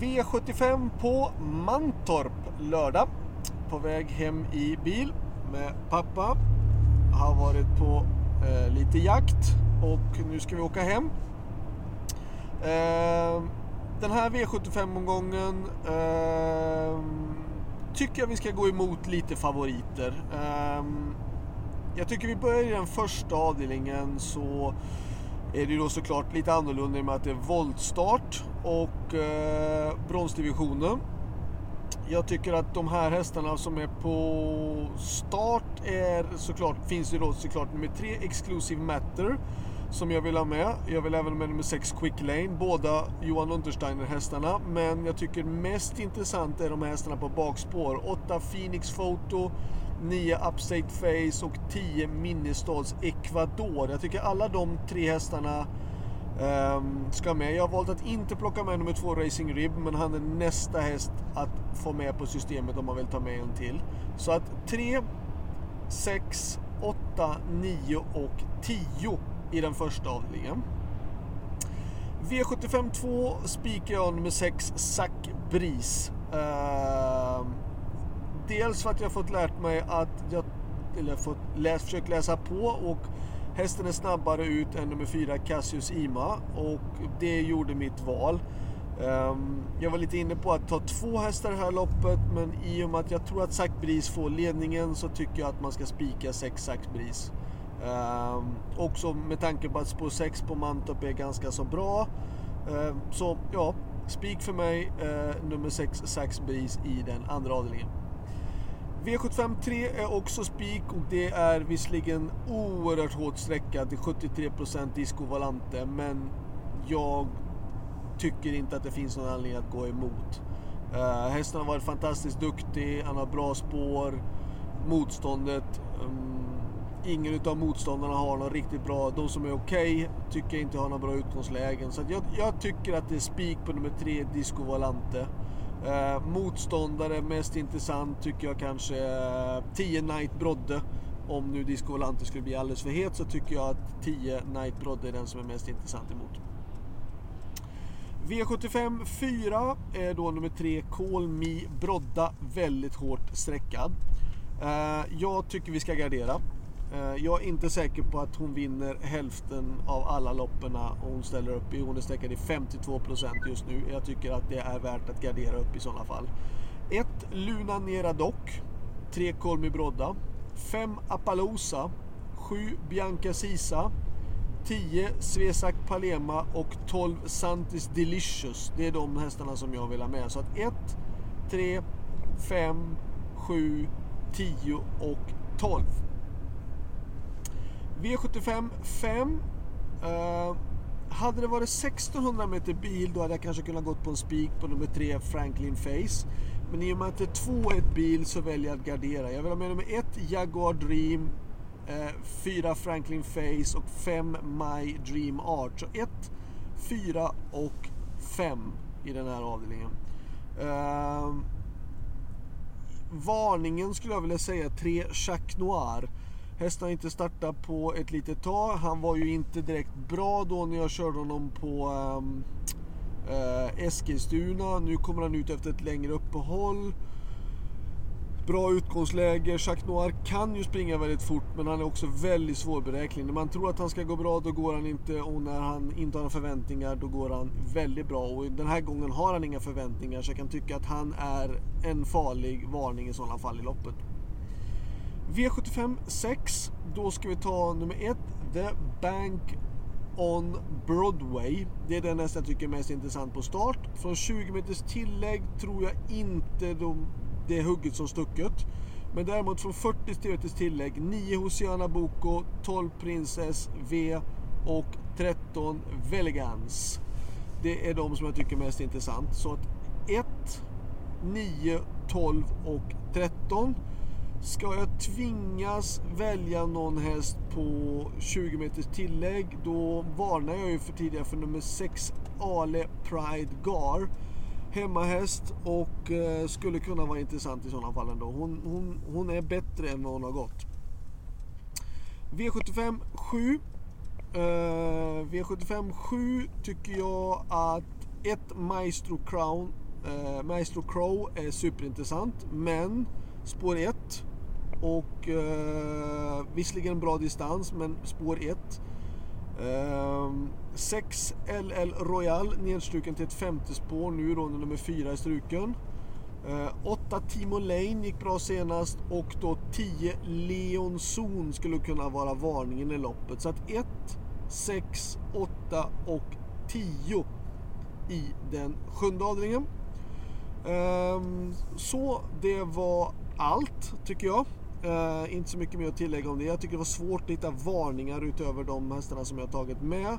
V75 på Mantorp lördag. På väg hem i bil med pappa. Har varit på eh, lite jakt och nu ska vi åka hem. Eh, den här V75-omgången eh, tycker jag vi ska gå emot lite favoriter. Eh, jag tycker vi börjar i den första avdelningen så är det ju då såklart lite annorlunda i och med att det är voltstart och eh, bronsdivisionen. Jag tycker att de här hästarna som är på start är såklart, finns ju då såklart nummer tre Exclusive Matter som jag vill ha med. Jag vill även ha med nummer 6 Quick Lane, båda Johan Untersteiner hästarna. Men jag tycker mest intressant är de här hästarna på bakspår. 8 Phoenix Photo, 9 Upstate Face och 10 Minnestads Ecuador. Jag tycker alla de tre hästarna um, ska med. Jag har valt att inte plocka med nummer 2 Racing Rib, men han är nästa häst att få med på systemet om man vill ta med en till. Så att 3, 6, 8, 9 och 10 i den första avdelningen. V75 2 spikar jag nummer 6 Zack Bris. Uh, dels för att jag fått lärt mig att jag eller fått läs, försökt läsa på och hästen är snabbare ut än nummer 4 Cassius Ima och det gjorde mitt val. Um, jag var lite inne på att ta två hästar i det här loppet men i och med att jag tror att Zac Bris får ledningen så tycker jag att man ska spika 6 Zac Bris. Um, ehm, också med tanke på att spår 6 på Mantorp är ganska så bra. Um, så ja, spik för mig, uh, nummer 6 Zack Bris i den andra avdelningen. V75 3 är också spik och det är visserligen oerhört hårt sträckat till 73% Disco Valante men jag tycker inte att det finns någon anledning att gå emot. Eh, uh, hästen har varit fantastiskt duktig, han har bra spår, motståndet um, ingen av motståndarna har något riktigt bra. De som är okej okay, tycker jag inte har några bra utgångslägen. Så jag, jag, tycker att det är spik på nummer tre, Disco Valante. Eh, motståndare, mest intressant tycker jag kanske 10 eh, Night Brodde. Om nu Disco Volante skulle bli alldeles för het så tycker jag att 10 Night Brodde är den som är mest intressant emot. V75 4 är då nummer 3 Call Me Brodda, väldigt hårt sträckad. Eh, jag tycker vi ska gardera. Eh, jag är inte säker på att hon vinner hälften av alla loppen hon ställer upp i. Hon är sträckad i 52% just nu. Jag tycker att det är värt att gardera upp i sådana fall. 1. Luna Nera Doc. 3. Kolmi Brodda. 5. Appaloosa. 7. Bianca Sisa. 10. Svesak Palema och 12 Santis Delicious. Det är de hästarna som jag vill ha med. Så att 1, 3, 5, 7, 10 och 12. V75 5. Uh, eh, hade det varit 1600 meter bil då hade jag kanske kunnat gått på en spik på nummer 3 Franklin Face. Men i och med att det är 2-1 bil så väljer jag att gardera. Jag vill ha med nummer 1 Jaguar Dream, 4 eh, Franklin Face och 5 My Dream Art. Så 1, 4 och 5 i den här avdelningen. Eh, varningen skulle jag vilja säga 3 Jacques Noir. Hästen har inte startat på ett litet tag. Han var ju inte direkt bra då när jag körde honom på um, uh, Eskilstuna. Nu kommer han ut efter ett längre uppehåll. Bra utgångsläge. Jacques Noir kan ju springa väldigt fort men han är också väldigt svårberäknelig. När man tror att han ska gå bra då går han inte och när han inte har några förväntningar då går han väldigt bra. Och den här gången har han inga förväntningar så jag kan tycka att han är en farlig varning i sådana fall i loppet. V75 6. Då ska vi ta nummer 1. The Bank on Broadway. Det är den hästen jag tycker är mest intressant på start. Från 20 meters tillägg tror jag inte de, det är hugget som stucket. Men däremot från 40 meters tillägg 9 Hosiana Boko, 12 Princess V och 13 Velegans. Det är de som jag tycker är mest intressant. Så att 1, 9, 12 och 13 Ska jag tvingas välja någon häst på 20 meters tillägg då varnar jag ju för tidigare för nummer 6 Ale Pride Gar. Hemmahäst och eh, skulle kunna vara intressant i sådana fall ändå. Hon, hon, hon är bättre än vad hon har gått. V75 7. Eh, V75 7 tycker jag att ett Maestro Crown Eh, Maestro Crow är superintressant, men spår 1 och eh, visserligen bra distans, men spår 1. Eh, 6 LL Royal nedstruken till ett femte spår nu, då när nummer 4 är struken. 8 eh, Timo Lane gick bra senast och då 10 Leon Zon skulle kunna vara varningen i loppet. Så att 1, 6, 8 och 10 i den sjunde avdelningen. Ehm, så det var allt tycker jag. Uh, inte så mycket mer att tillägga om det. Jag tycker det var svårt att hitta varningar utöver de hästarna som jag tagit med.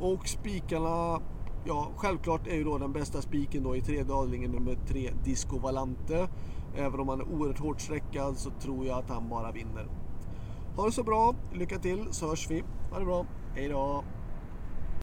Och spikarna, ja självklart är ju då den bästa spiken då i tredje avdelningen nummer tre Disco Valante. Även om han är oerhört hårt sträckad så tror jag att han bara vinner. Ha det så bra, lycka till så hörs vi. Ha det bra, hejdå!